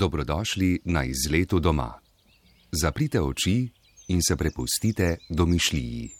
Dobrodošli na izletu doma. Zaprite oči in se prepustite domišljiji.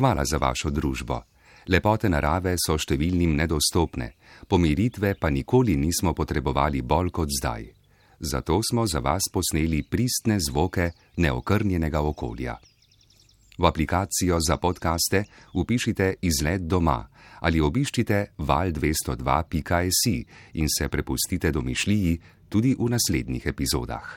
Hvala za vašo družbo. Lepote narave so številnim nedostopne, pomiritve pa nikoli nismo potrebovali bolj kot zdaj. Zato smo za vas posneli pristne zvoke neokrnjenega okolja. V aplikacijo za podkaste upišite izlet doma ali obiščite val202.js in se prepustite domišljiji tudi v naslednjih epizodah.